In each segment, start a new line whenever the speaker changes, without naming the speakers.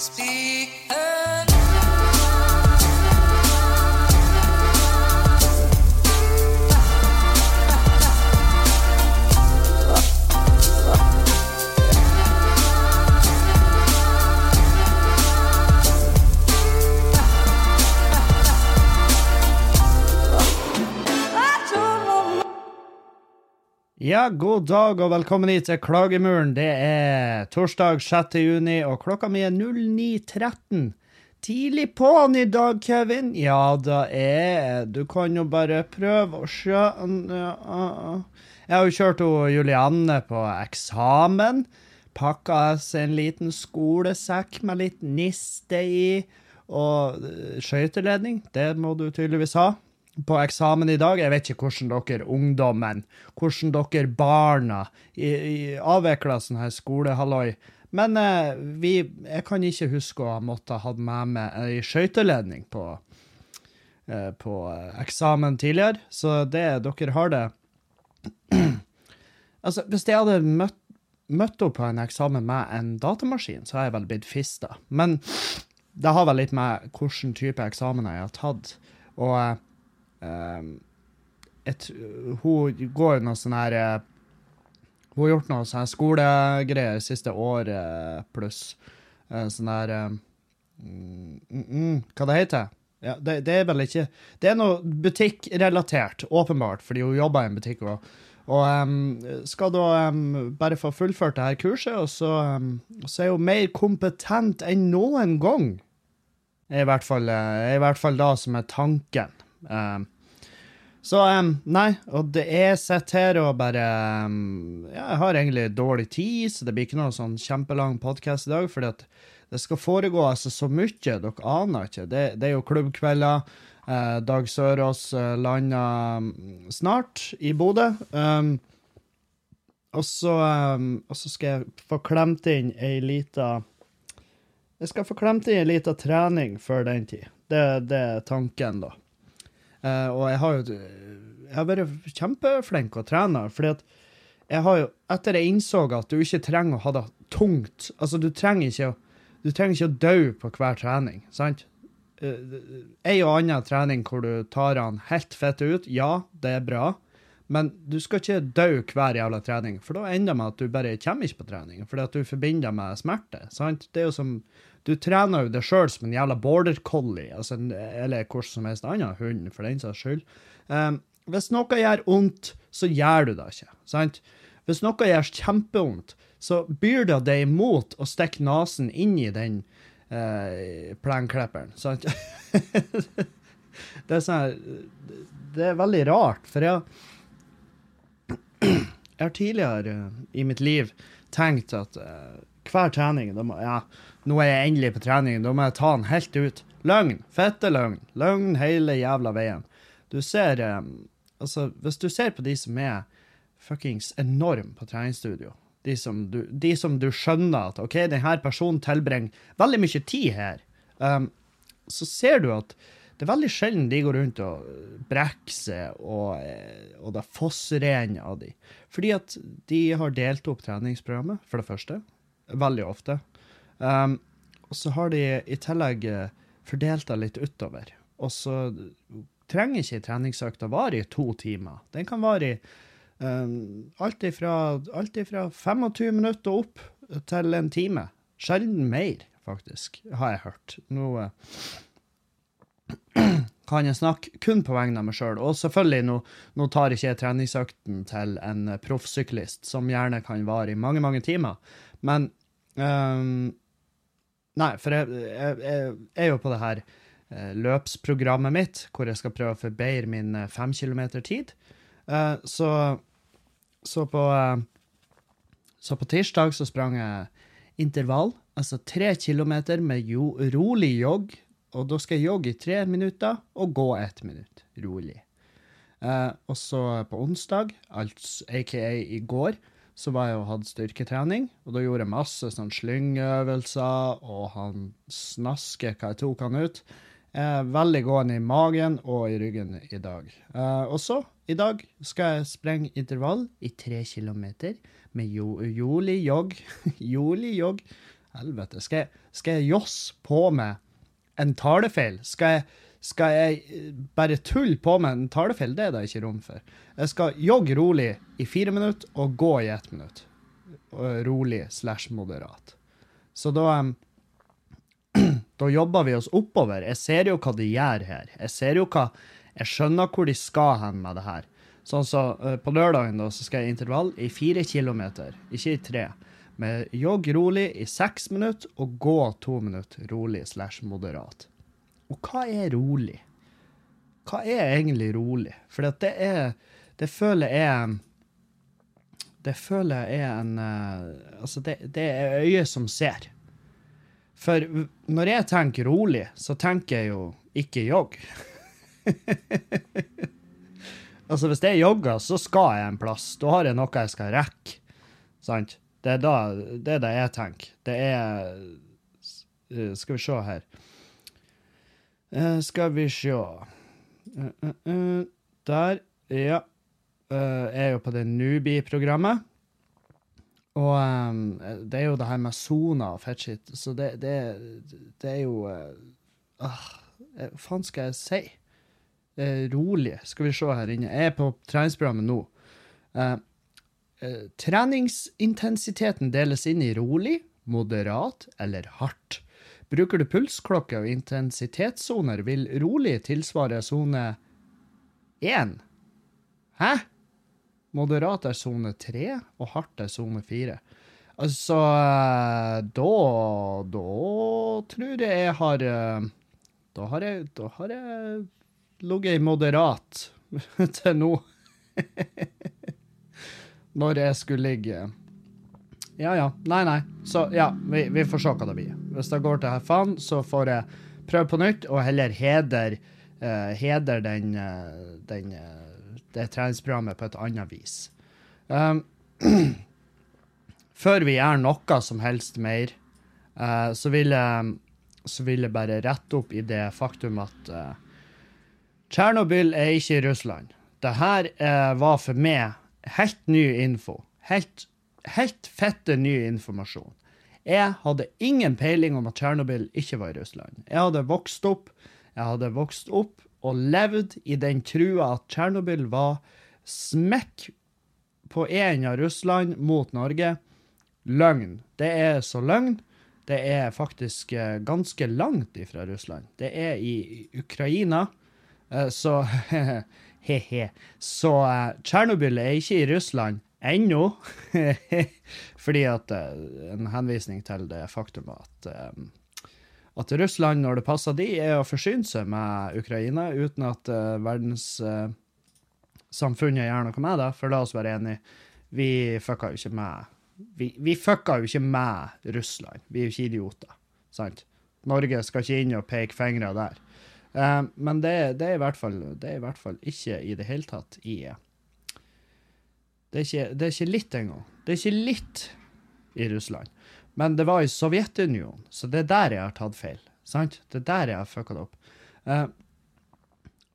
Speak Ja, god dag og velkommen hit til Klagemuren. Det er torsdag 6. juni, og klokka mi er 09.13. Tidlig på'n i dag, Kevin. Ja, da er Du kan jo bare prøve å skjønne Jeg har jo kjørt hun Julianne på eksamen. Pakka en liten skolesekk med litt niste i. Og skøyteledning, det må du tydeligvis ha på eksamen i dag. Jeg vet ikke hvordan dere ungdommen, hvordan dere barna i, i, avvikler sånn her skolehalloi. Men eh, vi, jeg kan ikke huske å ha måttet ha med meg ei skøyteledning på, eh, på eksamen tidligere, så det dere har det Altså, hvis jeg hadde møtt, møtt opp på en eksamen med en datamaskin, så har jeg vel blitt fista. Men det har vel litt med hvilken type eksamen jeg har tatt. Og eh, et, hun går noe sånn her uh, Hun har gjort noe sånn skolegreier siste år uh, pluss. Uh, sånn her mm, mm, Hva det heter ja, det? Det er vel ikke Det er noe butikkrelatert, åpenbart, fordi hun jobber i en butikk. Og, og um, skal da um, bare få fullført det her kurset, og så, så er hun mer kompetent enn noen gang. I hvert fall, i hvert fall da som er tanken. Um, så um, nei, og det er sett her og bare um, ja, Jeg har egentlig dårlig tid, så det blir ikke noe sånn kjempelang podkast i dag. at det skal foregå altså så mye, dere aner ikke. Det, det er jo klubbkvelder. Eh, Dag Sørås uh, landa snart i Bodø. Um, og så, og så skal jeg få klemt inn ei lita Jeg skal få klemt inn ei lita trening før den tid. Det, det er tanken, da. Uh, og jeg har jo jeg har vært kjempeflink å trene, fordi at jeg har jo, etter jeg innså at du ikke trenger å ha det tungt Altså, du trenger ikke, du trenger ikke å dø på hver trening, sant? Uh, ei og annen trening hvor du tar den helt fett ut, ja, det er bra, men du skal ikke dø hver jævla trening, for da ender det med at du bare kommer ikke på trening, fordi at du forbinder med smerte, sant? Det er jo som du trener jo deg sjøl som en jævla border collie, altså, eller hvordan som helst annen hund, for den saks skyld. Um, hvis noe gjør vondt, så gjør du det ikke. sant? Hvis noe gjør kjempevondt, så byr det deg imot å stikke nesen inn i den uh, plenklipperen. Sant? det er sånn Det er veldig rart, for jeg, har tidligere i mitt liv tenkt at uh, hver trening må, ja, nå er jeg endelig på trening, da må jeg ta den helt ut. Løgn. Fette løgn. Løgn hele jævla veien. Du ser um, Altså, hvis du ser på de som er fuckings enorm på treningsstudio, de som, du, de som du skjønner at OK, denne personen tilbringer veldig mye tid her, um, så ser du at det er veldig sjelden de går rundt og brekker seg, og, eh, og det fossrenner av de. Fordi at de har delt opp treningsprogrammet, for det første. Veldig ofte. Um, og så har de i tillegg eh, fordelt det litt utover. Og så trenger ikke treningsøkta vare i to timer. Den kan vare i um, alt ifra, alt ifra 25 minutter opp til en time. Sjelden mer, faktisk, har jeg hørt. Nå uh, kan jeg snakke kun på vegne av meg sjøl. Og selvfølgelig, nå, nå tar ikke jeg treningsøkten til en proffsyklist, som gjerne kan vare i mange, mange timer. Men um, Nei, for jeg, jeg, jeg, er jo på det her eh, løpsprogrammet mitt, hvor jeg skal prøve å forbedre min eh, fem kilometer tid. Uh, så, så, på, så på tirsdag så sprang jeg intervall, altså tre kilometer med jo, rolig jogg. Og da skal jeg jogge i tre minutter og gå ett minutt rolig. og så på onsdag, altså aka i går, så var jeg og hadde styrketrening, og da gjorde jeg masse sånn slyngeøvelser, og han snasker hva jeg tok han ut. Eh, veldig gående i magen og i ryggen i dag. Eh, og så, i dag, skal jeg sprenge intervall i tre kilometer med jo, joli jogg. joli jogg. Helvete. Skal jeg, skal jeg joss på med en talefeil? Skal jeg, skal jeg eh, bare tulle på med en talefeil? Det er det ikke rom for. Jeg skal jogge rolig i fire minutter og gå i ett minutt. Rolig slash moderat. Så da da jobber vi oss oppover. Jeg ser jo hva de gjør her. Jeg ser jo hva Jeg skjønner hvor de skal hen med det her. Sånn så eh, På lørdagen da, så skal jeg i intervall i fire kilometer, ikke i tre. Med jogg rolig i seks minutter og gå to minutter rolig slash moderat. Og hva er rolig? Hva er egentlig rolig? For det er Det føler jeg Det føler jeg er en eh, Altså, det, det er øyet som ser. For når jeg tenker rolig, så tenker jeg jo ikke jogg. altså, hvis jeg jogger, så skal jeg en plass. Da har jeg noe jeg skal rekke. Sant? Det er, da, det er det jeg tenker. Det er eh, Skal vi se her. Eh, skal vi se uh, uh, eh, Der. Ja. Eh, jeg er jo på det Nubi-programmet. Og um, det er jo det her med soner og fettskitt, så det, det, det er jo eh, ah, Hva faen skal jeg si? Eh, rolig. Skal vi se her inne. Jeg er på treningsprogrammet nå. Eh, eh, treningsintensiteten deles inn i rolig, moderat eller hardt. Bruker du pulsklokke og intensitetssoner, vil rolig tilsvare sone 1. Hæ? Moderat er sone 3, og hardt er sone 4. Altså Da Da tror jeg jeg har eh, Da har jeg, da jeg ligget i moderat til nå. Når jeg skulle ligge Ja, ja. Nei, nei. Så ja, vi, vi får se hva det blir. Hvis det går til faen, så får jeg prøve på nytt, og heller heder, uh, heder den, uh, den, uh, det treningsprogrammet på et annet vis. Um, før vi gjør noe som helst mer, så, vil jeg, så vil jeg bare rette opp i det faktum at Tsjernobyl er ikke i Russland. Det her var for meg helt ny info. Helt, helt fette ny informasjon. Jeg hadde ingen peiling om at Tsjernobyl ikke var i Russland. Jeg hadde vokst opp, jeg hadde vokst opp og levd i den trua at Tsjernobyl var smekk på en av Russland mot Norge. Løgn. Det er så løgn. Det er faktisk eh, ganske langt ifra Russland. Det er i Ukraina. Eh, Så he-he. Så eh, Tsjernobyl er ikke i Russland ennå. Fordi at eh, En henvisning til det faktum at eh, at Russland, når det passer de, er å forsyne seg med Ukraina uten at uh, verdenssamfunnet gjør noe med det. For la oss være enige, vi fucka jo ikke med vi, vi fucka jo ikke med Russland. Vi er jo ikke idioter. sant? Norge skal ikke inn og peke fingre der. Uh, men det, det, er fall, det er i hvert fall ikke i det hele tatt i Det er ikke, det er ikke litt engang. Det er ikke litt i Russland. Men det var i Sovjetunionen, så det er der jeg har tatt feil. Sant? Det er der jeg har fucka det opp. Eh,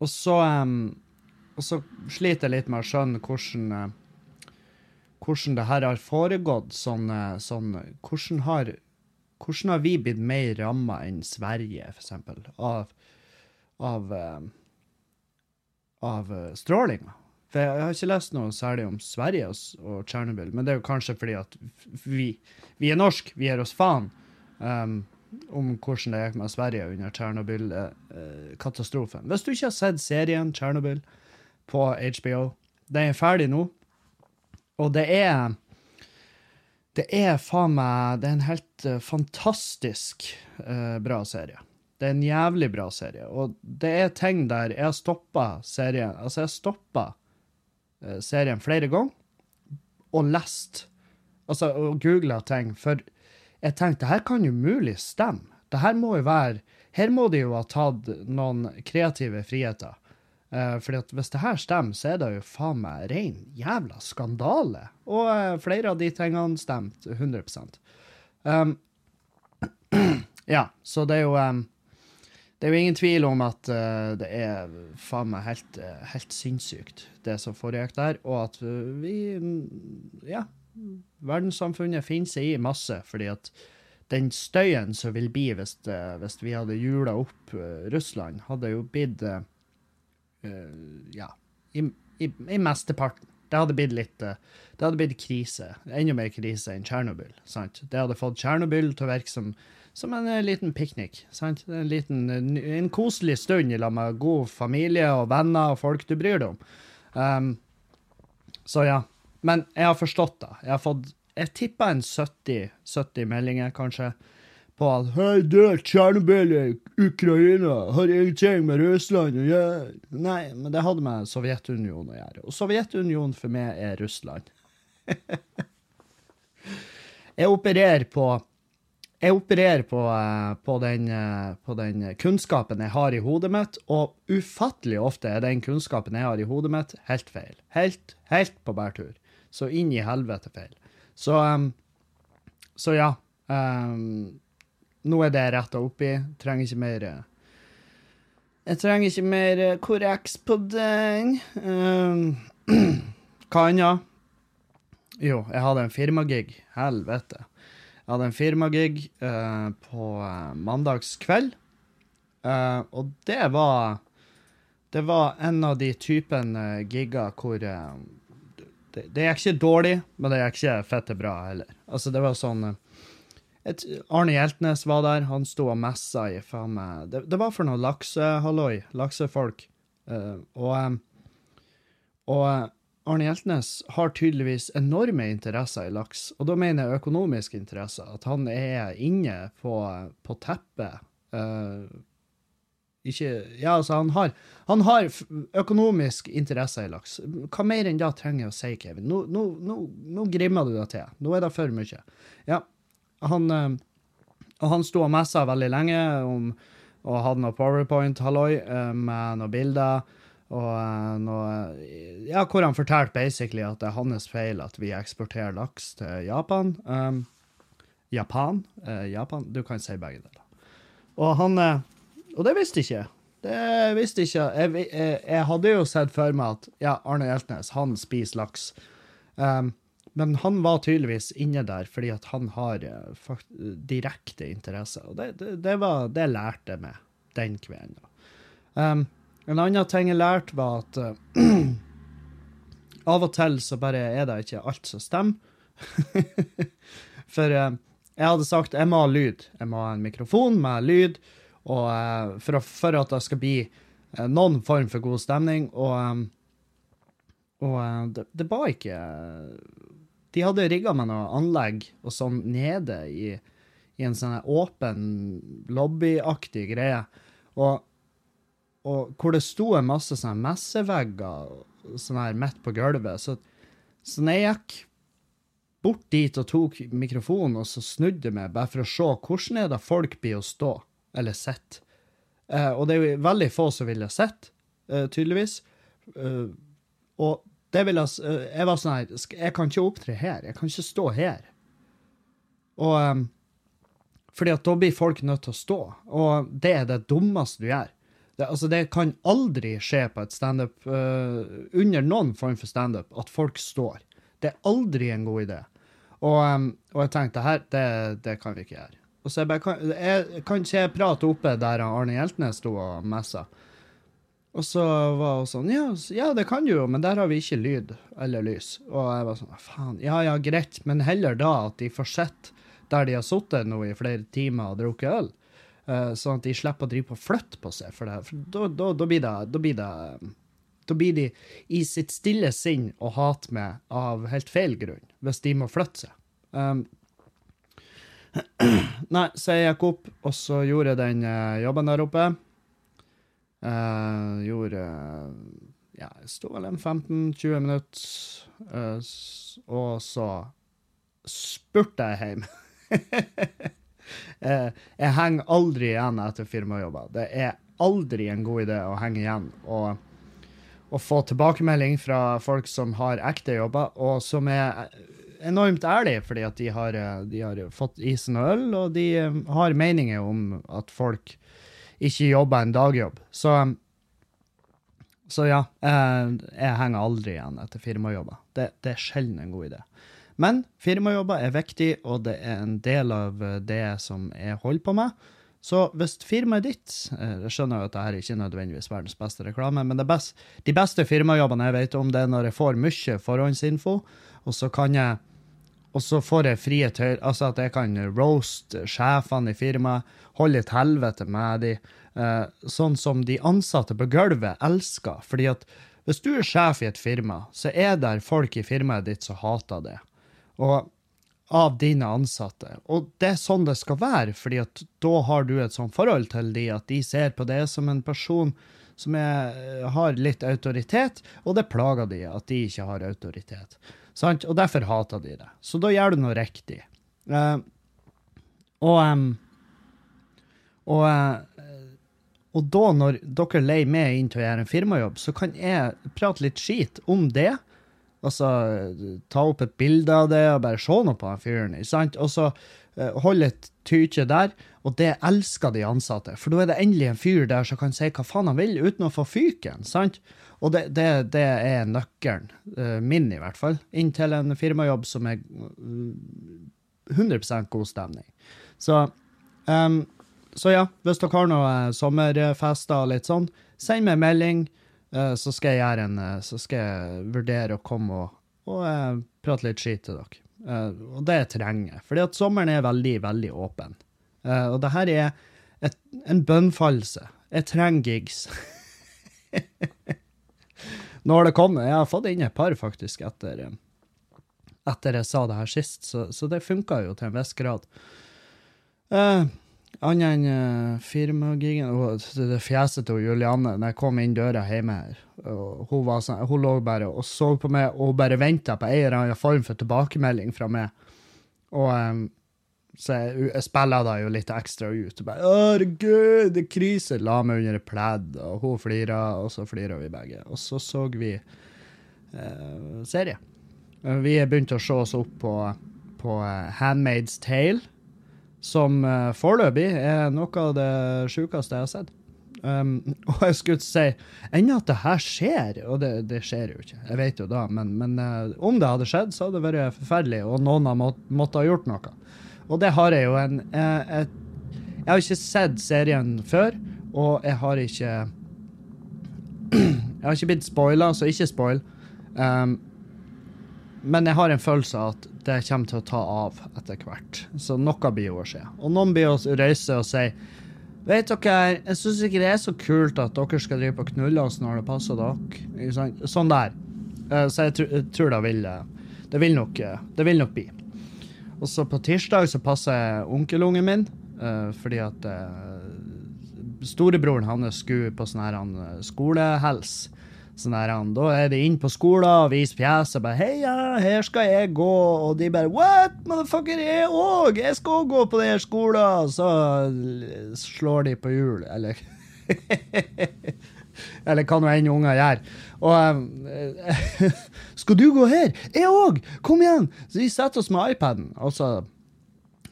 og så um, Og så sliter jeg litt med å skjønne hvordan uh, hvordan det her har foregått. Sånn, eh, sånn hvordan, har, hvordan har vi blitt mer ramma enn Sverige, for eksempel, av, av, eh, av strålinga? For jeg har ikke lest noe særlig om Sverige og, Tsjernobyl, men det er jo kanskje fordi at vi, vi er norsk, vi gir oss faen um, om hvordan det gikk med Sverige under Tsjernobyl-katastrofen. Hvis du ikke har sett serien Tsjernobyl på HBO, den er ferdig nå, og det er Det er faen meg Det er en helt eh, fantastisk uh, bra serie. Det er en jævlig bra serie. Og det er ting der jeg har stoppa serien Altså, jeg har stoppa eh, serien flere ganger og lest Altså, og googla ting. For jeg tenkte, det her kan jo mulig stemme. Det her må jo være Her må de jo ha tatt noen kreative friheter. Fordi at hvis det her stemmer, så er det jo faen meg rein jævla skandale. Og eh, flere av de tingene stemte 100 um, Ja, så det er jo um, Det er jo ingen tvil om at uh, det er faen meg helt, eh, helt sinnssykt, det som foregikk der. Og at eh, vi mm, Ja, verdenssamfunnet finner seg i masse, fordi at den støyen som vil bli hvis, hvis vi hadde hjula opp Russland, hadde jo blitt uh, Ja, i, i, i mesteparten. Det hadde blitt litt Det hadde blitt krise. Enda mer krise enn Tsjernobyl. sant? Det hadde fått Tsjernobyl til å virke som, som en eh, liten piknik. sant? En liten, eh, en koselig stund i lag med god familie og venner og folk du bryr deg om. Um, så ja. Men jeg har forstått det. Jeg har fått Jeg tippa en 70, 70 meldinger, kanskje, på at Hei, du, Tsjernobyl i Ukraina har ingenting med Russland å gjøre. Nei, men det hadde med Sovjetunionen å gjøre. Og Sovjetunionen for meg er Russland. jeg opererer på jeg opererer på, eh, på, den, eh, på den kunnskapen jeg har i hodet mitt, og ufattelig ofte er den kunnskapen jeg har i hodet mitt, helt feil. Helt, helt på bærtur. Så inn i helvete feil. Så, um, så ja. Um, nå er det retta opp i. Trenger ikke mer Jeg trenger ikke mer korreks på den. Um, hva annet? Jo, jeg hadde en firmagig. Helvete. Jeg hadde en firmagig uh, på eh, mandagskveld, uh, og det var Det var en av de typen gigger hvor uh, det, det gikk ikke dårlig, men det gikk ikke fette bra heller. Altså, det var sånn et, Arne Hjeltnes var der, han sto og messa i faen meg det, det var for noe laksehalloi, laksefolk. Uh, og og Arne Hjeltnes har tydeligvis enorme interesser i laks, og da mener jeg økonomiske interesser. At han er inne på, på teppet. Uh, ikke Ja, altså, han har, han har økonomisk interesse i laks. Hva mer enn det trenger jeg å si, Kevin? Nå, nå, nå, nå grimmer du deg til. Nå er det for mye. Ja, han eh, Og han sto og messa veldig lenge om og hadde noe powerpoint-halloi eh, med noen bilder. Og eh, noe Ja, hvor han fortalte basically at det er hans feil at vi eksporterer laks til Japan. Um, Japan? Uh, Japan? Du kan si begge deler. Og han eh, Og det visste ikke. Det visste ikke jeg. Jeg, jeg. hadde jo sett for meg at ja, Arne Hjeltnes, han spiser laks. Um, men han var tydeligvis inne der fordi at han har eh, direkte interesse. Og det, det, det, var, det lærte jeg meg den kvelden. Um, en annen ting jeg lærte, var at eh, av og til så bare er det ikke alt som stemmer. For eh, jeg hadde sagt jeg må ha lyd. Jeg må ha en mikrofon med lyd og, eh, for, å, for at det skal bli eh, noen form for god stemning. Og, eh, og eh, det, det var ikke De hadde rigga med noe anlegg og sånn nede i, i en sånn åpen lobbyaktig greie. Og, og hvor det sto en masse sånne messevegger sånn her midt på gulvet. Så, så jeg gikk bort dit og tok mikrofonen og så snudde meg, bare for å se hvordan er det folk blir å stå eller sitte. Eh, og det er jo veldig få som ville sett, eh, tydeligvis. Eh, og det ville eh, Jeg var sånn her Jeg kan ikke opptre her. Jeg kan ikke stå her. Og eh, fordi at da blir folk nødt til å stå, og det er det dummeste du gjør. Det, altså, det kan aldri skje på et standup, uh, under noen form for standup, at folk står. Det er aldri en god idé. Og, um, og jeg tenkte her, det, det kan vi ikke gjøre. Og så jeg bare, kan, jeg, kan ikke jeg prate oppe der Arne Hjeltnes sto og messa? Og så var hun sånn, ja, ja, det kan du jo, men der har vi ikke lyd eller lys. Og jeg var sånn, faen, ja, ja, greit, men heller da at de får sett der de har sittet nå i flere timer og drukket øl, sånn at de slipper å drive på og flytte på seg for det. For da, da, blir det, da blir det, da blir de i sitt stille sinn å hate meg av helt feil grunn, hvis de må flytte seg. Um, nei, så jeg gikk opp, og så gjorde jeg den eh, jobben der oppe. Uh, gjorde eh, Ja, jeg sto vel en 15-20 minutter, uh, og så spurte jeg hjem. Eh, jeg henger aldri igjen etter firmajobber. Det er aldri en god idé å henge igjen og, og få tilbakemelding fra folk som har ekte jobber, og som er enormt ærlige fordi at de har, eh, de har fått isen og øl, og de eh, har meninger om at folk ikke jobber en dagjobb. Så, så ja, jeg henger aldri igjen etter firmajobber. Det, det er sjelden en god idé. Men firmajobber er viktig, og det er en del av eh, det som jeg holder på med. Så hvis firmaet ditt eh, Jeg skjønner jo at dette ikke er nødvendigvis verdens beste reklame, men best, de beste firmajobbene jeg vet om, det er når jeg får mye forhåndsinfo, og så kan jeg og så får jeg frie tøyler, altså at jeg kan roast sjefene i firmaet, holde et helvete med de, eh, sånn som de ansatte på gulvet elsker. Fordi at hvis du er sjef i et firma, så er det folk i firmaet ditt som hater det. Og av dine ansatte. Og det er sånn det skal være, fordi at da har du et sånt forhold til de at de ser på det som en person som er, har litt autoritet, og det plager de at de ikke har autoritet. Sant? Og derfor hater de det. Så da gjør du noe riktig. Uh, og um, og, uh, og da, når dere leier meg inn til å gjøre en firmajobb, så kan jeg prate litt skit om det. Altså ta opp et bilde av det og bare se noe på den fyren. sant? Og så uh, holde et tykje der. Og det elsker de ansatte, for da er det endelig en fyr der som kan si hva faen han vil uten å få fyken. sant? Og det, det, det er nøkkelen, uh, min i hvert fall, inn til en firmajobb som er uh, 100 god stemning. Så, um, så ja, hvis dere har noen sommerfester og litt sånn, send meg melding, så skal jeg gjøre en, så skal jeg vurdere å komme og, og prate litt skit til dere. og det trenger jeg, fordi at sommeren er veldig, veldig åpen. og det her er et, en bønnfallelse. Jeg trenger gigs. når det kommer. Jeg har fått inn et par, faktisk, etter, etter jeg sa det her sist, så, så det funka jo til en viss grad. Uh, Annet enn uh, firmagigen og det fjeset til Julianne når jeg kom inn døra hjemme her. Hun, sånn, hun lå bare og så på meg og bare venta på en eller annen form for tilbakemelding fra meg. Og um, så jeg, jeg spiller da jo litt ekstra ut. og bare, 'Herregud, det er krise!' La meg under et pledd, og hun flirer, og så flirer vi begge. Og så så vi uh, serie. Vi begynte å se oss opp på, på uh, Handmaid's Tale, som uh, foreløpig er noe av det sjukeste jeg har sett. Um, og jeg skulle si ennå at det her skjer, og det, det, skjer jo ikke, jeg vet jo da, men, men uh, om det hadde skjedd, så hadde det vært forferdelig, og noen har mått, måttet ha gjort noe. Og det har jeg jo en uh, et, Jeg har ikke sett serien før, og jeg har ikke Jeg har ikke blitt spoila, så ikke spoil. Um, men jeg har en følelse av at det kommer til å ta av etter hvert. Så noe blir å skje. Og noen blir å reise og si Vet dere, jeg syns ikke det er så kult at dere skal drive på knulle oss når det passer dere. Sånn der. Uh, så jeg, tror det vil, det vil nok, det vil nok bli. Og så på tirsdag så passer onkelungen min, fordi at storebroren hans skulle på sånn her skolehels. Sånn her, da er de inn på skolen og viser fjeset. bare 'Heia, her skal jeg gå.' Og de bare 'What, motherfucker, jeg òg! Jeg skal gå på denne skolen!' Så slår de på hjul, eller Eller hva nå enn unger gjør. Og uh, Skal du gå her? Jeg òg! Kom igjen! Så de setter oss med iPaden. Og så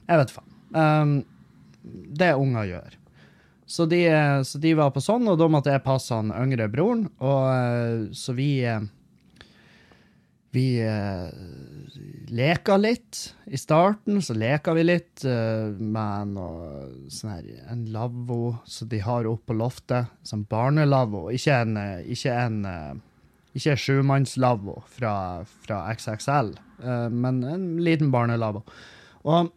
Jeg vet faen. Um, det unger gjør. Så de, så de, var på sånn, og da måtte jeg passe han yngre broren. Og uh, så vi uh, leka litt. I starten så leka vi litt med noe, sånn her, en lavvo som de har oppe på loftet. Sånn barnelavvo. Ikke en, ikke en ikke sjumannslavvo fra, fra XXL, uh, men en liten barnelavvo. Og,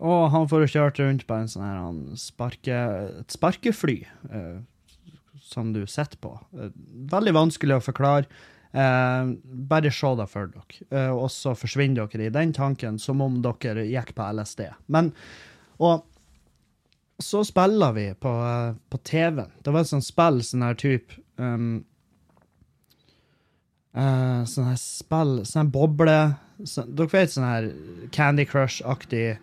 og, han får kjørt rundt på en sånn her sparke, et sparkefly uh, som du sitter på. Uh, veldig vanskelig å forklare. bare se det for dere, og så forsvinner dere i den tanken som om dere gikk på LSD. Men, og så spiller vi på, på TV-en. Det var et sånt spill, sånn her type um, Uh, sånn her spill, sånn her boble så, Dere vet sånn her Candy Crush-aktig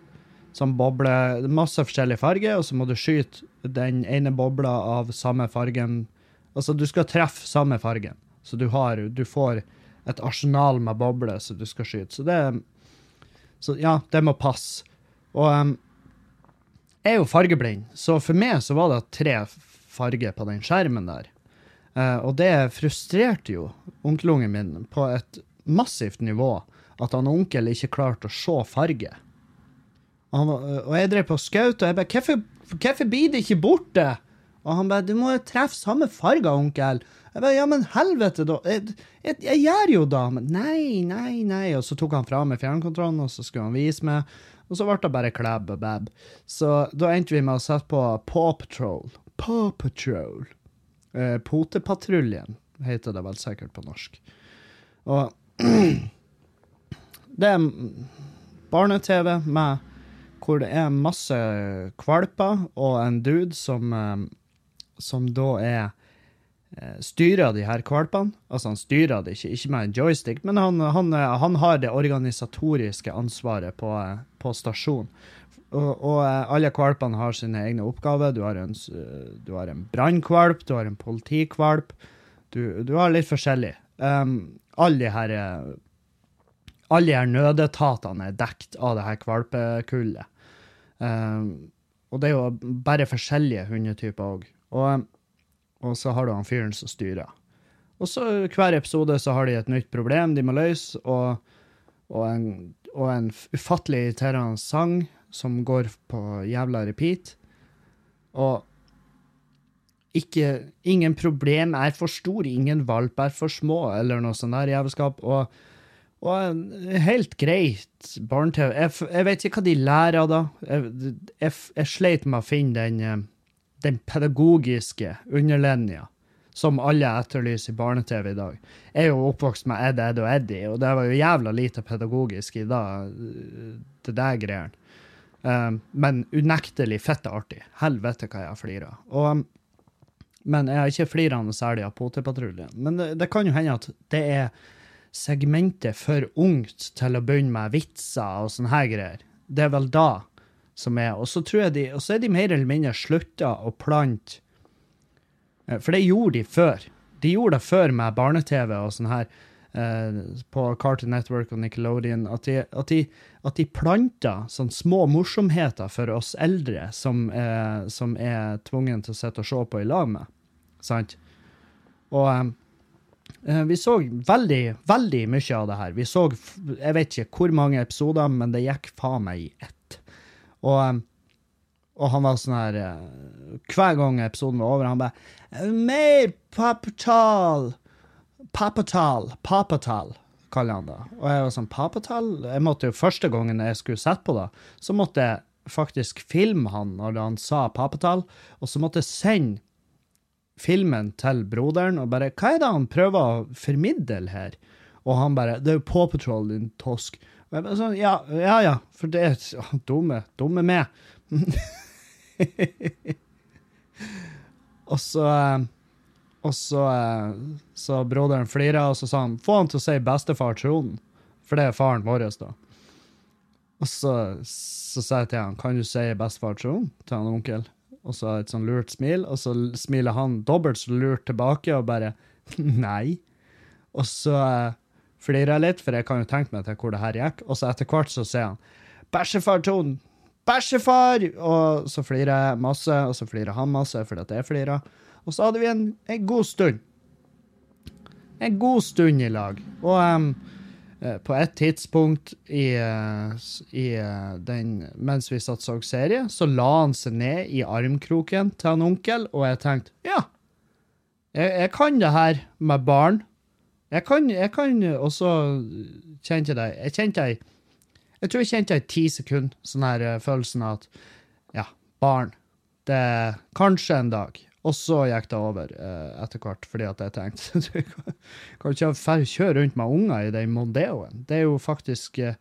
sånn bobler Masse forskjellige farger, og så må du skyte den ene bobla av samme fargen. Altså, du skal treffe samme fargen, så du, har, du får et arsenal med bobler som du skal skyte. Så det Så ja, det må passe. Og um, jeg er jo fargeblind, så for meg så var det tre farger på den skjermen der. Uh, og det frustrerte jo onkelungen min på et massivt nivå. at han onkel ikke klarte å se farge. Han, og jeg drev på skaut, og jeg bare hvorfor, hvorfor blir det ikke borte? Og han bare Du må jo treffe samme farger, onkel. Jeg bare Ja, men helvete, da. Jeg, jeg, jeg gjør jo da. Men nei, nei, nei. Og så tok han fra meg fjernkontrollen, og så skulle han vise meg. Og så ble det bare klebb og bab. Så da endte vi med å sette på Paw Patrol. Paw Patrol. Eh, Potepatruljen heter det vel sikkert på norsk. Og det er barne-TV med hvor det er masse kvalper og en dude som, eh, som da er eh, styrer de her kvalpene. Altså, han styrer det ikke, ikke med en joystick, men han, han, eh, han har det organisatoriske ansvaret på, på stasjonen. Og, og alle kvalpene har sine egne oppgaver. Du har en, du har en brannkvalp, du har en politikvalp. Du, du har litt forskjellig. Um, alle de her alle de nødetatene er dekt av det her kvalpekullet. Um, og det er jo bare forskjellige hundetyper òg. Og, og så har du han fyren som styrer. Og så hver episode så har de et nytt problem de må løse, og, og, en, og en ufattelig irriterende sang som går på jævla repeat. Og ikke Ingen problem er for stor, ingen valp er for små, eller noe sånt der jævelskap. Og, og en helt greit barne-TV. Jeg, jeg vet ikke hva de lærer da. Jeg, jeg, jeg sleit med å finne den, eh, den pedagogiske underlinja som alle etterlyser i barne-TV i dag. Jeg er jo oppvokst med Ed, Ed og Eddie, og det var jo jævla lite pedagogisk i da, eh, det der greiene. Um, men unektelig fette artig. Helvete hva jeg har flira. Um, men jeg har ikke flira særlig av Potepatruljen. Men det, det kan jo hende at det er segmentet for ungt til å begynne med vitser og sånne her greier. Det er vel da som er Og så tror jeg de, og så er de mer eller mindre slutta å plante eh, For det gjorde de før. De gjorde det før med barne-TV og sånn her eh, på Cartoon Network og Nickelodeon. At de, at de, at de planta sånne små morsomheter for oss eldre som, eh, som er tvungen til å sitte og se på i lag med. Sant? Og eh, vi så veldig, veldig mye av det her. Vi så jeg vet ikke hvor mange episoder, men det gikk faen meg i ett. Og, eh, og han var sånn her eh, Hver gang episoden var over, han bare Mer papatal! Papatal! Papatal, kaller han det. Og jeg var sånn, papatal? Jeg måtte jo Første gangen jeg skulle sette på det, så måtte jeg faktisk filme han når han sa papatal, og så måtte jeg sende filmen til broderen og bare Hva er det han prøver å formidle her? Og han bare Det er jo Paw Patrol, din tosk. Og jeg bare sånn, ja, ja, ja, for det er dumme, dumme meg. og så eh, Og så eh, Så broderen flira, og så sa han Få han til å si bestefar Trond, for det er faren vår, da. Og så, så sa jeg til han, kan du si bestefar Trond til han onkel? Og så et sånn lurt smil, og så smiler han dobbelt så lurt tilbake og bare nei. Og så eh, flirer jeg litt, for jeg kan jo tenke meg til hvor det her gikk. Og så etter hvert så sier han bæsjefar Trond, bæsjefar! Og så flirer jeg masse, og så flirer han masse fordi at jeg flirer. Og så hadde vi en, en god stund. En god stund i lag. Og eh, på et tidspunkt i, eh, i eh, den Mens vi satt og så serie, så la han seg ned i armkroken til han onkel, og jeg tenkte ja, jeg, jeg kan det her med barn. Jeg kan, jeg kan Og så kjente jeg det Jeg kjente jeg Jeg tror jeg kjente det i ti sekunder, sånn her eh, følelsen av at ja, barn. Det er kanskje en dag. Og så gikk det over eh, etter hvert, fordi at jeg tenkte du kan ikke fer- kjøre rundt med unger i den Mondeoen. Det er jo faktisk eh,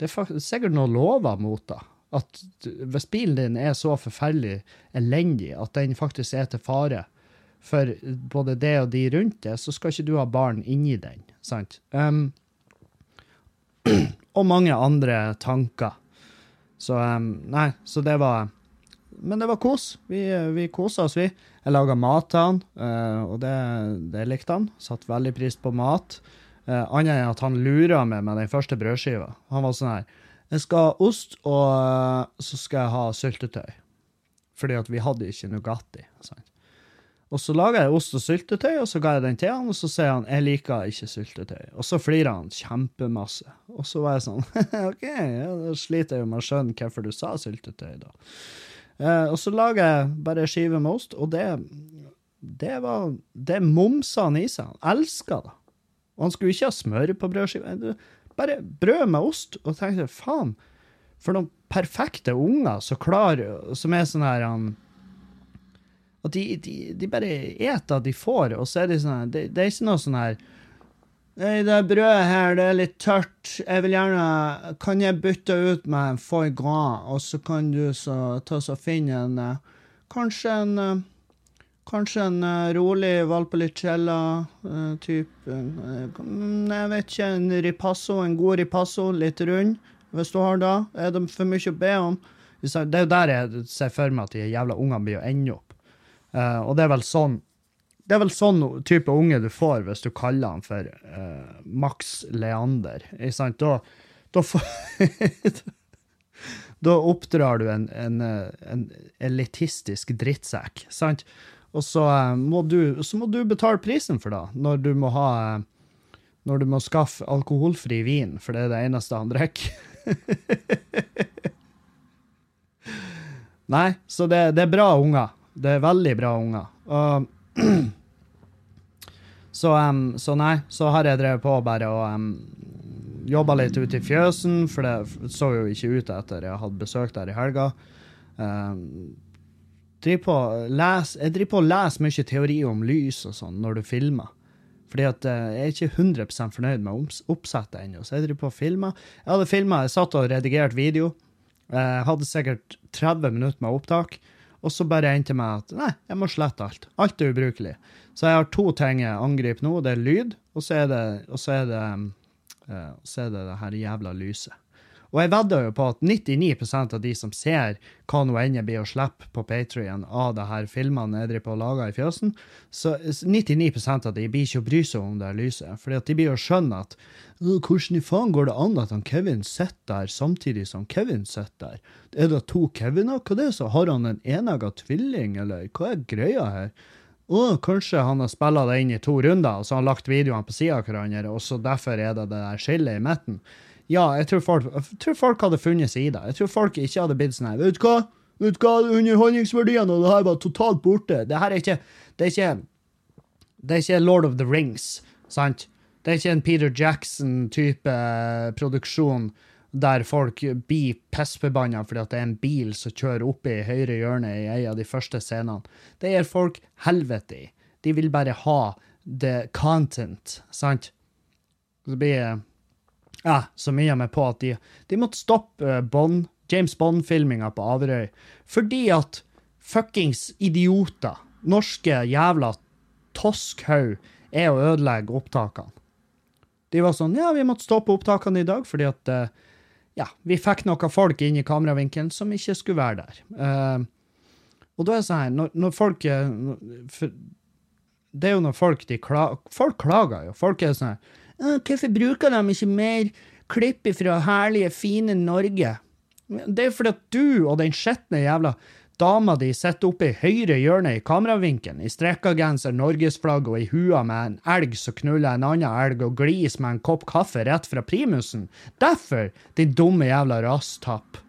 Det er faktisk, sikkert noe lover mot det. At hvis bilen din er så forferdelig elendig at den faktisk er til fare for både det og de rundt det, så skal ikke du ha barn inni den. Sant? Um, og mange andre tanker. Så um, nei, så det var Men det var kos. Vi, vi kosa oss, vi. Jeg laga mat til han, eh, og det, det likte han. Satt veldig pris på mat. Uh, Annet enn at han lura meg med den første brødskiva. Han var sånn her Jeg skal ha ost, og eh, så skal jeg ha syltetøy. Fordi at vi hadde ikke Nugatti. Sant? Og så laga jeg ost og syltetøy, og så ga jeg den til han, og så sier han 'jeg liker ikke syltetøy'. Og så flirer han kjempemasse. Og så var jeg sånn OK, ja, da sliter jeg jo med å skjønne hvorfor du sa syltetøy, da. Eh, og så lager jeg bare skive med ost, og det, det var Det momsa han i seg. Han elska det. Og han skulle ikke ha smør på brødskiva. Bare brød med ost. Og tenkte faen, for noen perfekte unger som klarer Som er sånn her han at de, de, de bare eter de får, og så er de sånn her det, det, er ikke noe sånn her Nei, det brødet her, det er litt tørt. Jeg vil gjerne Kan jeg bytte ut med en foie gras, og så kan du så ta så finne en eh, Kanskje en eh, Kanskje en uh, rolig Valpolicella-type. Uh, jeg vet ikke, en ripasso, en god ripasso, litt rund, hvis du har det. Er det for mye å be om? Det er jo der jeg ser for meg at de jævla ungene blir å ende opp. Og det er vel sånn det er vel sånn type unge du får hvis du kaller han for Max Leander. Ikke sant? Da, da Da oppdrar du en, en, en elitistisk drittsekk, sant? Og så, uh, må du, så må du betale prisen for det, når du må ha uh, Når du må skaffe alkoholfri vin, for det er det eneste han drikker. Nei, så det, det, er bra unger. Det er veldig bra unger. Og, så, um, så, nei, så har jeg drevet på bare og um, jobba litt ute i fjøsen, for det så jo ikke ut etter jeg hadde besøk der i helga. Um, driver på, les, jeg driver på å lese mye teori om lys og sånn når du filmer. Fordi at uh, jeg er ikke 100 fornøyd med oppsettet ennå, så jeg driver på å filme. Jeg hadde filma, jeg satt og redigerte video. Jeg hadde sikkert 30 minutter med opptak. Og så bare endte med at nei, jeg må slette alt. Alt er ubrukelig. Så jeg har to ting jeg angriper nå. Det er lyd, og så er det, og så er det, uh, så er det det her jævla lyset. Og jeg vedder jo på at 99% av de som ser hva nå enn jeg blir å slippe på Patrion av det her filmene jeg driver og lager i fjøsen, så 99% av de blir ikke å bry seg om det lyset. Fordi at de blir å skjønne at hvordan i faen går det an at han Kevin sitter der samtidig som Kevin sitter der? Er det to Keviner? Hva er det så? Har han en enegga tvilling, eller hva er greia her? Å, kanskje han har spilla det inn i to runder, og så har han lagt videoene på sida av hverandre, og så derfor er det det der skillet i midten. Ja, jeg tror, folk, jeg tror folk hadde funnet seg i det. Jeg tror folk ikke hadde blitt sånn her Vet du hva? Vet du hva? Underholdningsverdiene og det her var totalt borte. Det her er ikke Det er ikke, det er ikke Lord of the Rings, sant? Det er ikke en Peter Jackson-type eh, produksjon der folk blir pissforbanna fordi at det er en bil som kjører opp i høyre hjørne i en av de første scenene. Det gir folk helvete i. De vil bare ha the content, sant? Så blir ja, så mye meg på at de, de måtte stoppe uh, Bond, James Bond-filminga på Averøy fordi at fuckings idioter, norske jævla toskhaug, er å ødelegge opptakene. De var sånn Ja, vi måtte stoppe opptakene i dag fordi at uh, ja, vi fikk noen folk inn i kameravinkelen som ikke skulle være der. Uh, og da er det sånn her, når, når folk for, Det er jo når folk de klager Folk klager jo. Folk er sånn her Hvorfor bruker de ikke mer klipp fra herlige, fine Norge? Det er fordi at du og den skitne jævla dama di sitter oppe i høyre hjørne i kameravinkelen, i strekkagenser, norgesflagg og i hua med en elg som knuller en annen elg og glis med en kopp kaffe rett fra primusen. Derfor, din dumme jævla rasstapp.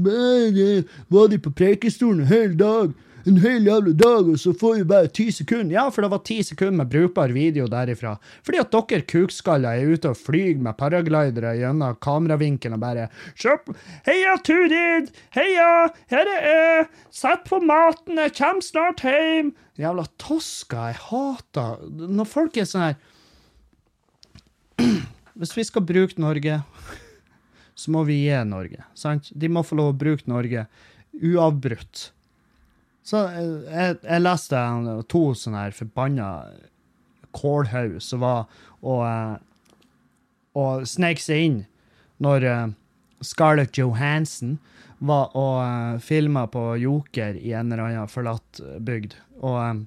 Var de på prekestolen en hel dag? En hel jævla dag, og så får vi bare ti sekunder. Ja, for det var ti sekunder med brukbar video derifra. Fordi at dere kukskaller er ute og flyr med paraglidere gjennom kameravinkelen og bare Kjøp Heia, Turid! Heia! Her er jeg! Sett på maten, jeg kommer snart hjem! Jævla tosker. Jeg hater Når folk er sånn her Hvis vi skal bruke Norge, så må vi gi Norge. Sant? De må få lov å bruke Norge uavbrutt. Så jeg, jeg leste to sånne forbanna kålhaug som var og, eh, og snek seg inn når uh, Scarlett Johansen var og filma på Joker i en eller annen forlatt bygd. Og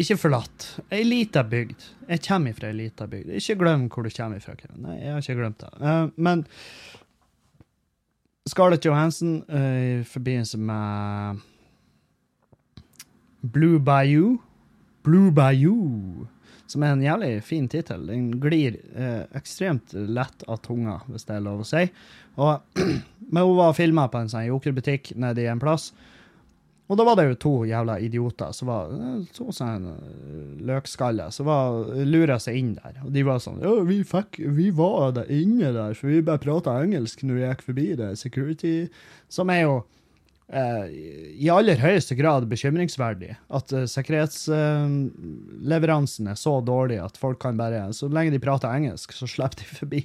ikke forlatt, ei lita bygd. Jeg kommer fra ei lita bygd. Ikke glem hvor du kommer fra. Nei, jeg har ikke glemt det. Men Scarlett Johansen i forbindelse med Blue Bayou. Blue Bayou. Som er en jævlig fin tittel. Den glir eh, ekstremt lett av tunga, hvis det er lov å si. Og Men hun var filma på en sånn jokerbutikk nede i en plass. Og da var det jo to jævla idioter som var eh, to sånne eh, løkskaller som var lura seg inn der. Og de var sånn Ja, vi fikk Vi var der inne der, for vi bare prata engelsk når vi gikk forbi det security Som er jo eh, i aller høyeste grad bekymringsverdig. At uh, sikkerhetsleveransen uh, er så dårlig at folk kan bare Så lenge de prater engelsk, så slipper de forbi.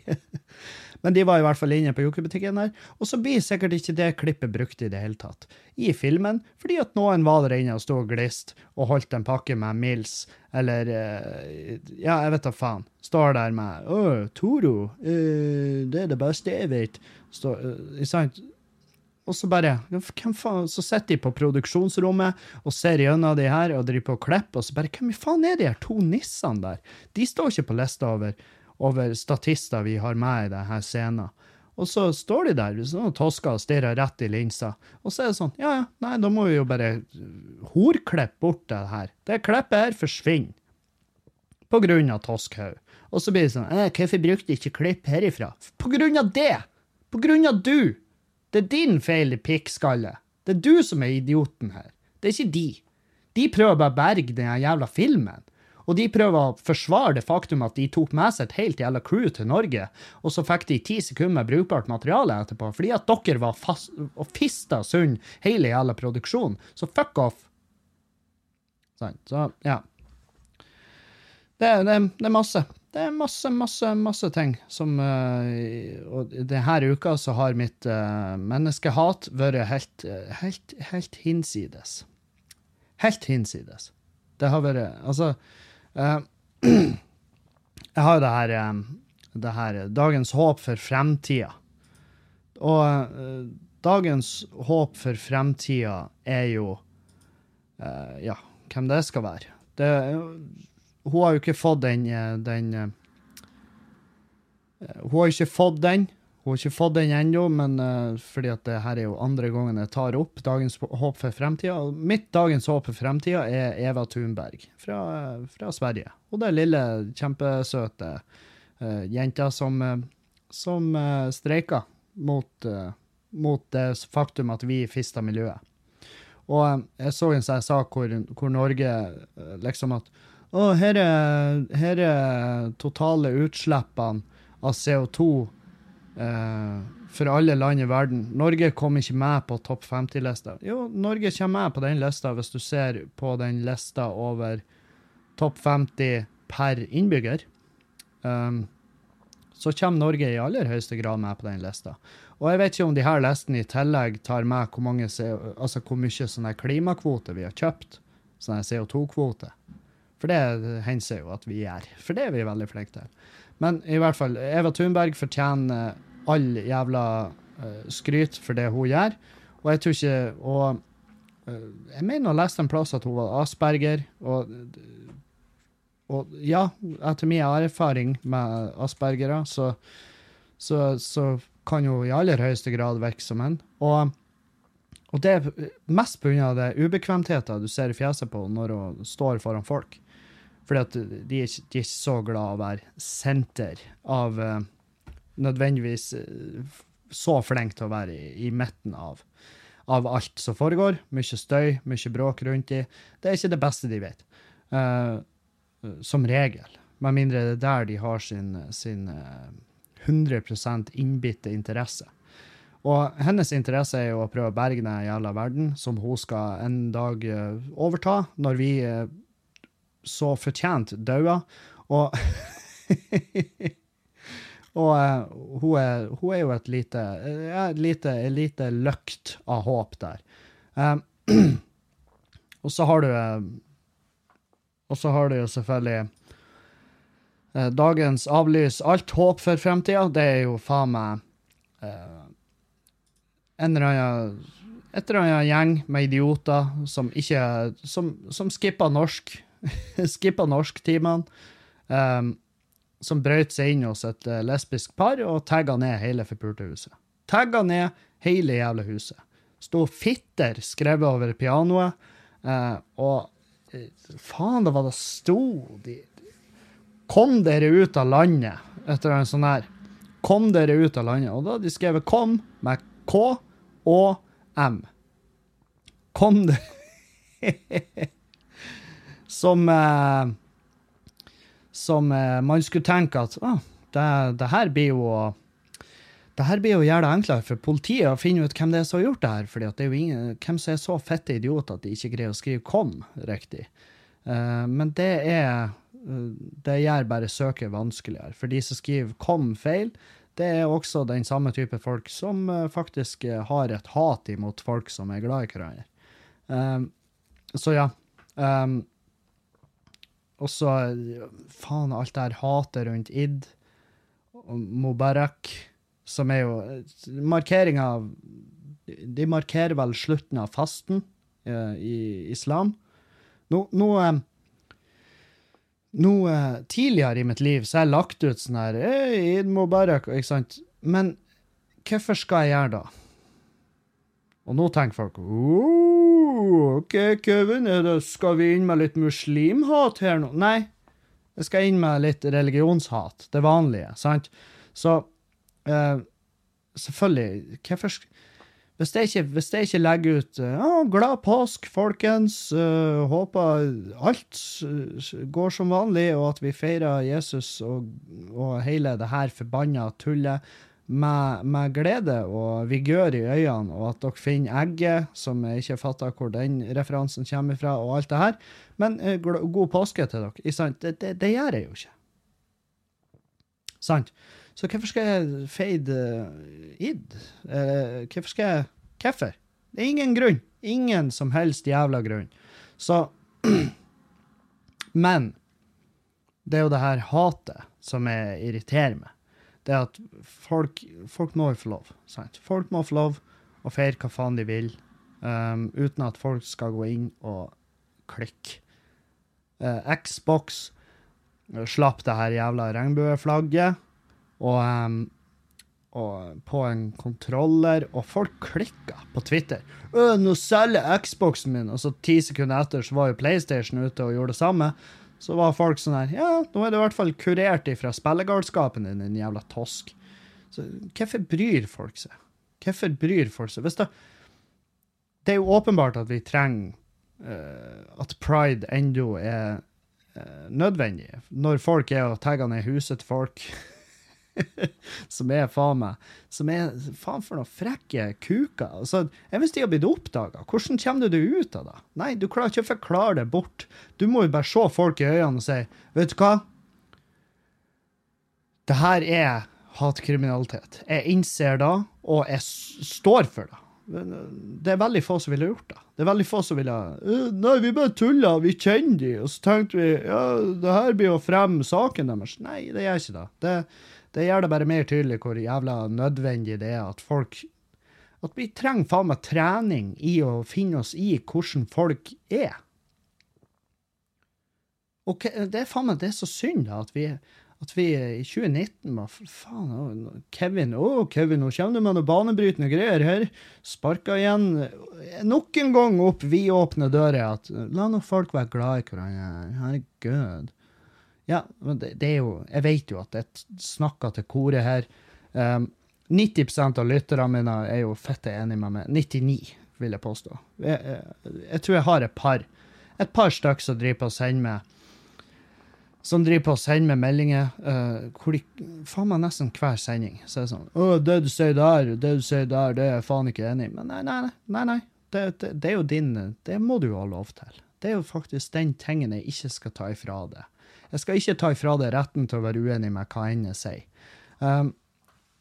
Men de var i hvert fall inne på jokerbutikken der. Og så blir sikkert ikke det klippet brukt i det hele tatt i filmen, fordi at noen var der inne og sto og glist og holdt en pakke med Mills, eller uh, Ja, jeg vet da faen. Står der med Å, Toro, det er det beste jeg vet. Står, sant? Og så bare hvem faen, Så sitter de på produksjonsrommet og ser gjennom de her og driver på og klipper, og så bare Hvem i faen er de her to nissene der? De står ikke på lista over, over statister vi har med i denne scenen. Og så står de der sånn, tosker og stirrer rett i linsa. Og så er det sånn Ja, ja, nei, da må vi jo bare horklippe bort det her. Det klippet her forsvinner. På grunn av Toskhaug. Og så blir det sånn eh, Hvorfor brukte de ikke klipp herifra? På grunn av det! På grunn av du! Det er din feil, pikkskalle. Det er du som er idioten her. Det er ikke de. De prøver bare å berge den jævla filmen. Og de prøver å forsvare det faktum at de tok med seg et helt jævla crew til Norge, og så fikk de ti sekunder med brukbart materiale etterpå, fordi at dere var fast og fista sund hele jævla produksjonen. Så fuck off. Sånn. Så, ja. Det, det, det er masse. Det er masse, masse, masse ting som uh, Og denne uka så har mitt uh, menneskehat vært helt, helt, helt hinsides. Helt hinsides. Det har vært Altså Jeg har det her, det her Dagens håp for fremtida. Og dagens håp for fremtida er jo Ja, hvem det skal være. Det hun har jo ikke fått den, den Hun har ikke fått den. Hun har ikke fått den ennå, men uh, fordi at det her er jo andre gangen jeg tar opp Dagens håp for fremtida. Mitt dagens håp for fremtida er Eva Thunberg fra, fra Sverige. Og det er lille, kjempesøte uh, jenta som, uh, som uh, streika mot, mot, det faktum at vi fista miljøet. Og jeg så en sånn sak hvor, hvor Norge liksom at å, her er, her er totale utslippene av CO2 eh, for alle land i verden. Norge kom ikke med på topp 50-lista. Jo, Norge kommer med på den lista hvis du ser på den lista over topp 50 per innbygger. Um, så kommer Norge i aller høyeste grad med på den lista. Og jeg vet ikke om de her listene i tillegg tar med hvor, mange, altså hvor mye klimakvoter vi har kjøpt. Sånne CO2-kvoter. For det hender jo at vi gjør. For det er vi veldig flinke til. Men i hvert fall, Eva Thunberg fortjener all jævla uh, skryt for det hun gjør. Og jeg tror ikke Og uh, jeg mener å leste en plass at hun var asperger. Og, og ja, etter min erfaring med aspergere, så, så, så kan hun i aller høyeste grad virke som en. Og, og det er mest pga. ubekvemtheter du ser i fjeset på når hun står foran folk. Fordi at de er, ikke, de er ikke så glad å være senter av uh, Nødvendigvis uh, så flink til å være i, i midten av, av, alt som foregår. Mye støy, mye bråk rundt de. Det er ikke det beste de vet. Uh, som regel. Med mindre det er der de har sin, sin 100 innbitte interesse. Og hennes interesse er jo å prøve å berge den jævla verden, som hun skal en dag overta, når vi så fortjent daua. Og Og uh, hun, er, hun, er, jo et lite, ja, lite, lite løkt av håp der. Um, og så har du uh, Og så har du jo selvfølgelig uh, dagens avlys alt håp for fremtida. Det er jo faen meg en eller annen et eller annet gjeng med idioter som ikke Som, som skipper norsk skippa norsktimene. Um, som brøt seg inn hos et uh, lesbisk par og tagga ned hele forpulte huset. Tagga ned hele jævla huset. Sto 'fitter' skrevet over pianoet. uh, og eh, faen, det var det sto de Kom dere ut av landet, etter en sånn her. Kom dere ut av landet. Og da hadde de skrevet 'kom' med K og M. Kom dere Som eh, Som eh, man skulle tenke at ah, det, det her blir jo det her blir jo det enklere for politiet å finne ut hvem det er som har gjort det her. fordi det er jo ingen, hvem som er så fette idiot at de ikke greier å skrive 'kom' riktig. Uh, men det er Det gjør bare søket vanskeligere. For de som skriver 'kom' feil, det er også den samme type folk som uh, faktisk har et hat imot folk som er glad i hverandre. så ja. Um, og så faen, alt det her hatet rundt id og Mubarak som er jo Markeringa De markerer vel slutten av fasten eh, i islam. Nå, nå, eh, nå eh, Tidligere i mitt liv så har jeg lagt ut sånn her Id Mubarak, ikke sant? Men hvorfor skal jeg gjøre det? Og nå tenker folk OK, Kevin, det, skal vi inn med litt muslimhat her nå? Nei, jeg skal inn med litt religionshat. Det vanlige, sant? Så eh, selvfølgelig Hvorfor hvis jeg, ikke, hvis jeg ikke legger ut ja, 'Glad påsk, folkens', uh, håper alt går som vanlig, og at vi feirer Jesus og, og hele det her forbanna tullet med, med, glede og vigør i øynene, og at dere finner egget, som jeg ikke fatter hvor den referansen kommer fra, og alt det her. Men uh, god påske til dere. Det, det, det, gjør jeg jo ikke. Sant? Så hvorfor skal jeg fade uh, id? Uh, hvorfor skal jeg Hvorfor? Det er ingen grunn. Ingen som helst jævla grunn. Så Men det er jo det her hatet som jeg irriterer meg. Det er at folk, folk må jo få lov. Sant? Folk må få lov å feire hva faen de vil, um, uten at folk skal gå inn og klikke. Uh, Xbox slapp det her jævla regnbueflagget og, um, og på en kontroller, og folk klikka på Twitter. 'Nå selger Xboxen min!' Og så ti sekunder etter så var jo PlayStation ute og gjorde det samme. Så var folk sånn her 'Ja, nå er det i hvert fall kurert ifra spillegalskapen din, din jævla tosk'. Så hvorfor bryr folk seg? Hvorfor bryr folk seg? Hvis det, det er jo åpenbart at vi trenger uh, at pride ennå er uh, nødvendig. Når folk er og tagger ned huset til folk som er faen meg Som er faen for noen frekke kuker. Altså, hvis de har blitt oppdaga, hvordan kommer du deg ut av det? Nei, du klarer ikke å forklare det bort. Du må jo bare se folk i øynene og si Vet du hva? Det her er hatkriminalitet. Jeg innser det, og jeg står for det. Det er veldig få som ville gjort det. Det er veldig få som ville Nei, vi bare tulla, vi kjenner de. Og så tenkte vi ja, det her blir å fremme saken deres. Nei, det gjør ikke det. Det, det gjør det bare mer tydelig hvor jævla nødvendig det er at folk At vi trenger faen meg trening i å finne oss i hvordan folk er. Og det er faen meg det er så synd da, at vi, at vi i 2019 var Faen, Kevin Å, Kevin, nå kommer du med noen banebrytende greier her. Sparka igjen nok en gang opp vidåpne dører. At la nå folk være glad i hverandre. Herregud. Ja, men det, det, er jo Jeg vet jo at jeg snakker til koret her. Um, 90 av lytterne mine er jo fette enig med meg. 99, vil jeg påstå. Jeg, jeg, jeg tror jeg har et par et par stykker som driver på å sende meg som driver på å sende meg meldinger uh, hvor de faen meg nesten hver sending så er det sånn 'Å, det du sier der, det du sier der, det er jeg faen ikke enig i.' Men nei, nei. nei, nei. Det, det, det, er jo din Det må du jo ha lov til. Det er jo faktisk den tingen jeg ikke skal ta ifra deg. Jeg skal ikke ta ifra deg retten til å være uenig med hva enn jeg sier. Um,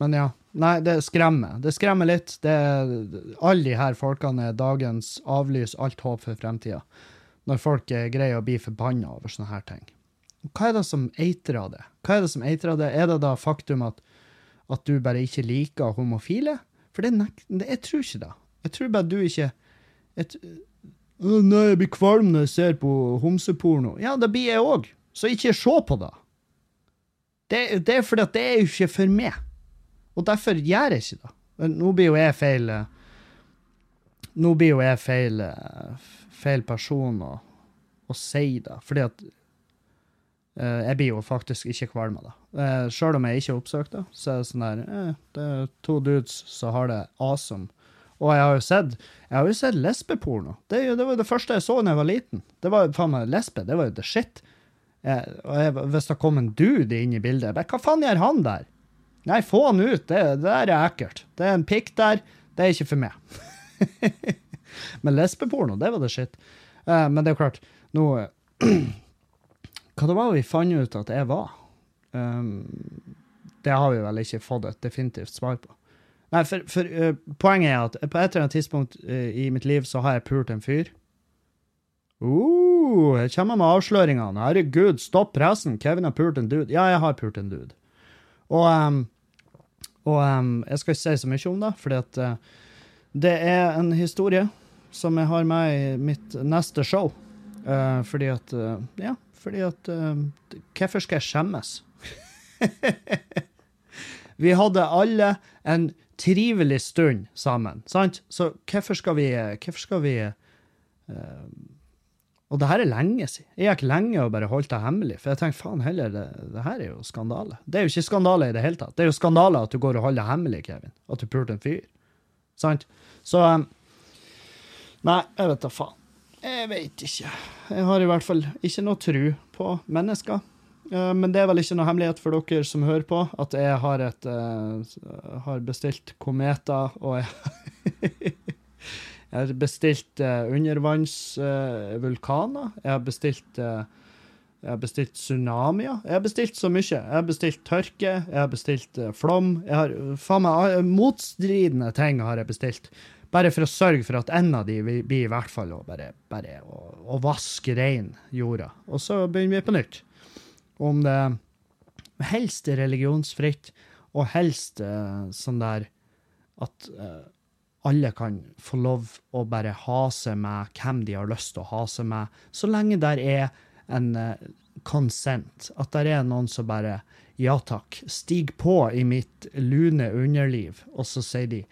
men ja. Nei, det skremmer. Det skremmer litt. Det, alle de her folkene er dagens avlys alt håp for fremtida. Når folk greier å bli forbanna over sånne her ting. Hva er det som eitrer det? Hva er det som eitrer det? Er det da faktum at, at du bare ikke liker homofile? For det, det, jeg tror ikke det. Jeg tror bare du ikke et, Nei, jeg blir kvalm når jeg ser på homseporno. Ja, det blir jeg òg. Så ikke se på det. Det, det er fordi at det er jo ikke for meg. Og derfor gjør jeg ikke det. Nå blir jo jeg feil Nå blir jo jeg feil, eh, feil person å, å si det, fordi at Uh, jeg blir jo faktisk ikke kvalm av det. Uh, Sjøl om jeg ikke har oppsøkt det, så er det sånn der eh, Det er to dudes som har det awesome. Og jeg har jo sett jeg har jo sett lesbeporno. Det, det var det første jeg så da jeg var liten. Det var faen meg lesbe. Det var jo the shit. Jeg, og jeg, hvis det kom en dude inn i bildet, jeg hva faen gjør han der? Nei, få han ut. Det, det der er ekkelt. Det er en pikk der. Det er ikke for meg. Men lesbeporno, det var det shit. Uh, men det er jo klart, nå Hva det var vi fant ut at jeg var? Um, det har vi vel ikke fått et definitivt svar på. Nei, for, for uh, poenget er at på et eller annet tidspunkt uh, i mitt liv så har jeg pult en fyr. Uh, jeg kommer med avsløringene. Herregud, stopp pressen. Kevin har pult en dude. Ja, jeg har pult en dude. Og, um, og um, jeg skal ikke si så mye om det, fordi at eh, det er en historie som jeg har med i mitt neste show. Uh, fordi at uh, Ja, fordi at Hvorfor skal jeg skjemmes? vi hadde alle en trivelig stund sammen, sant? Så hvorfor skal vi Hvorfor skal vi Og det her er lenge siden. Jeg gikk lenge og bare holdt det hemmelig, for jeg tenkte faen heller, det, det her er jo skandale. Det er jo ikke skandale i det hele tatt. Det er jo skandale at du går og holder det hemmelig, Kevin. At du pulte en fyr. Sant? Så um, Nei, jeg vet da faen. Jeg vet ikke. Jeg har i hvert fall ikke noe tru på mennesker. Eh, Men det er vel ikke noe hemmelighet for dere som hører på, at jeg har, et, uh, har bestilt kometer, og jeg, jeg har bestilt uh, undervannsvulkaner. jeg har bestilt uh, jeg har bestilt tsunamier. Jeg har bestilt så mye. Jeg har bestilt tørke, jeg har bestilt eh, flom. Jeg har, faen meg, motstridende ting har jeg bestilt. Bare for å sørge for at en av de blir i hvert fall å bare, bare å, å vaske rein jorda. Og så begynner vi på nytt. Om det helst religionsfritt, og helst sånn der at alle kan få lov å bare ha seg med hvem de har lyst til å ha seg med, så lenge der er en eh, consent. At der er noen som bare Ja takk, stig på i mitt lune underliv, og så sier de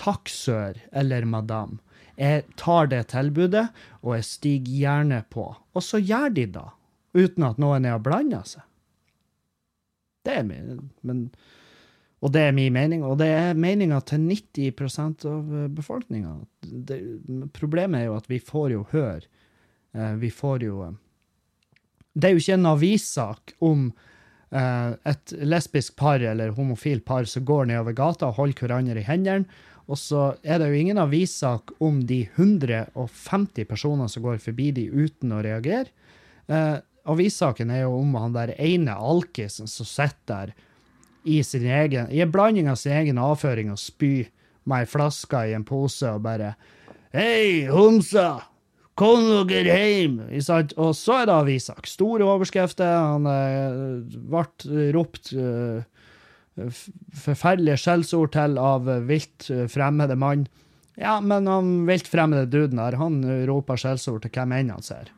takk, sør, eller madam. Jeg tar det tilbudet, og jeg stiger gjerne på. Og så gjør de da, uten at noen er å blande seg. Det er min, men og det er min mening, og det er meninga til 90% av befolkninga. Problemet er jo at vi får jo høre eh, Vi får jo eh, Det er jo ikke en avissak om eh, et lesbisk par eller homofil par som går nedover gata og holder hverandre i hendene, og så er det jo ingen avissak om de 150 personene som går forbi de uten å reagere. Eh, avissaken er jo om han der ene alkisen som sitter der i sin egen, i en blanding av sin egen avføring og spy med ei flaske i en pose og bare Hei, homsa! Kom dere hjem! Og så er det avissak. Store overskrifter. Han eh, ble ropt eh, forferdelige skjellsord til av eh, vilt eh, fremmede mann. Ja, men han vilt fremmede duden der, han eh, roper skjellsord til hvem enn han ser.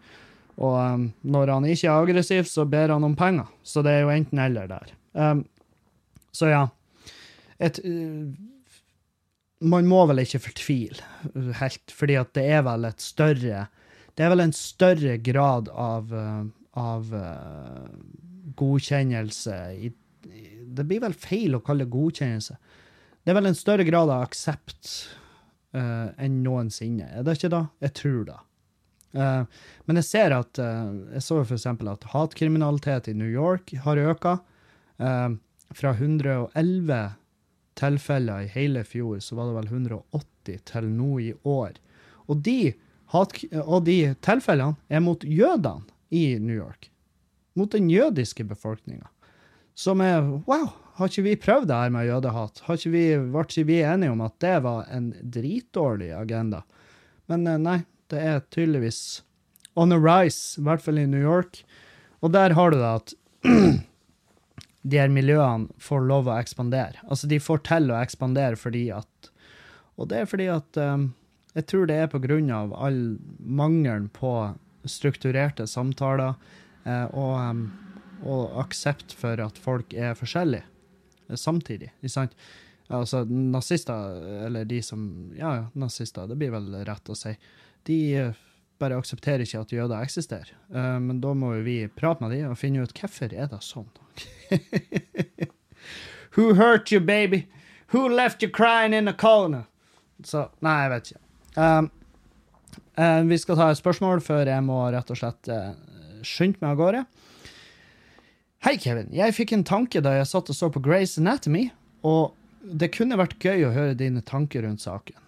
Og um, når han ikke er aggressiv, så ber han om penger. Så det er jo enten eller der. Um, så ja. Et, uh, man må vel ikke fortvile helt, fordi at det er vel et større Det er vel en større grad av, uh, av uh, godkjennelse i, i Det blir vel feil å kalle det godkjennelse. Det er vel en større grad av aksept enn noensinne. Er det ikke da? Jeg tror det. Uh, men jeg ser at uh, Jeg så f.eks. at hatkriminalitet i New York har øka. Uh, fra 111 tilfeller i hele fjor, så var det vel 180 til nå i år. Og de, og de tilfellene er mot jødene i New York. Mot den jødiske befolkninga. Som er Wow, har ikke vi prøvd det her med jødehat? Har ikke vi, ble ikke vi enige om at det var en dritdårlig agenda? Men eh, nei, det er tydeligvis on a rise, i hvert fall i New York. Og der har du det at de her miljøene får lov å ekspandere. Altså, de får til å ekspandere fordi at Og det er fordi at um, Jeg tror det er på grunn av all mangelen på strukturerte samtaler eh, og, um, og aksept for at folk er forskjellige eh, samtidig. Ikke sant? Altså nazister, eller de som Ja, nazister, det blir vel rett å si. De eh, bare aksepterer ikke at jøder eksisterer. Uh, men da må jo vi prate med dem og finne ut hvorfor er det sånn. Who hurt you, baby? Who left you crying in a corner? Så Nei, jeg vet ikke. Um, uh, vi skal ta et spørsmål før jeg må rett og slett uh, skynde meg av gårde. Hei, Kevin. Jeg fikk en tanke da jeg satt og så på Grace Anatomy, og det kunne vært gøy å høre dine tanker rundt saken.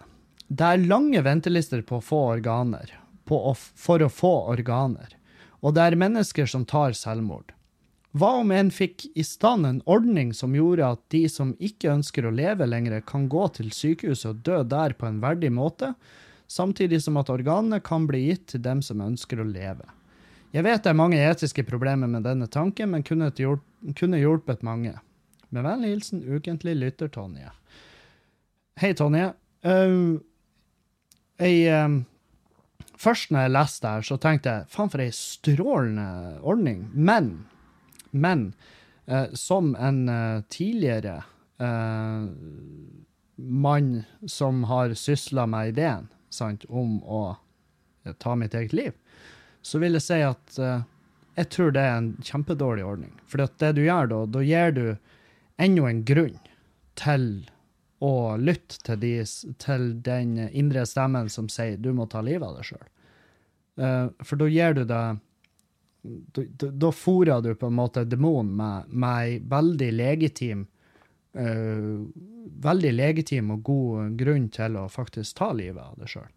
Det er lange ventelister på å få organer, å, for å få organer, og det er mennesker som tar selvmord. Hva om en fikk i stand en ordning som gjorde at de som ikke ønsker å leve lenger, kan gå til sykehuset og dø der på en verdig måte, samtidig som at organene kan bli gitt til dem som ønsker å leve? Jeg vet det er mange etiske problemer med denne tanken, men kunne, hjulp, kunne hjulpet mange. Med vennlig hilsen ukentlig lytter Tonje. Hei, Tonje. Uh, jeg, um, først når jeg leste her, så tenkte jeg faen for ei strålende ordning. Men men eh, som en eh, tidligere eh, mann som har sysla med ideen sant, om å eh, ta mitt eget liv, så vil jeg si at eh, jeg tror det er en kjempedårlig ordning. For det du gjør da, da gir du enda en grunn til å lytte til, de, til den indre stemmen som sier du må ta livet av deg sjøl. Uh, for da gir du deg da fôrer du på en måte demonen med, med ei veldig legitim uh, Veldig legitim og god grunn til å faktisk ta livet av deg sjøl.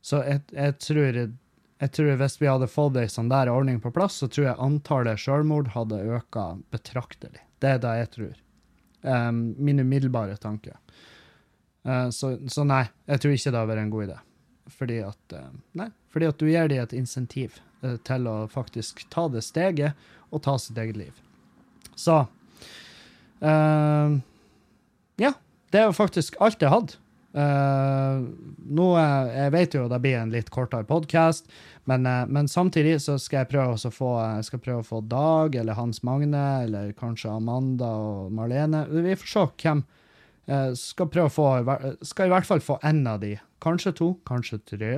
Så jeg, jeg, tror, jeg, tror hvis vi hadde fått ei sånn der ordning på plass, så tror jeg antallet sjølmord hadde øka betraktelig. Det er det jeg tror. Um, min umiddelbare tanke. Uh, så, så, nei, jeg tror ikke det har vært en god idé. Fordi at, uh, nei, fordi at du gir dem et insentiv uh, til å faktisk ta det steget og ta sitt eget liv. Så Ja, det er jo faktisk alt jeg hadde. Nå, jeg vet jo det blir en litt kortere podkast, men, uh, men, samtidig så skal jeg prøve å få, prøve å få Dag eller Hans Magne eller kanskje Amanda og Marlene. Vi får se hvem. Uh, skal prøve å få Skal i hvert fall få én av de. Kanskje to, kanskje tre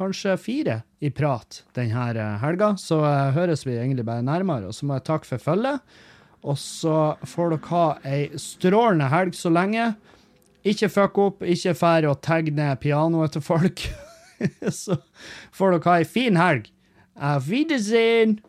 kanskje fire i prat denne eh, helga. Så høres vi egentlig bare nærmere. Og så må jeg takke for følget. Og så får dere ha ei strålende helg så lenge. Ikke fuck opp, ikke fær å tegne pianoet til folk. så får dere ha ei fin helg. Auf Wiedersehen!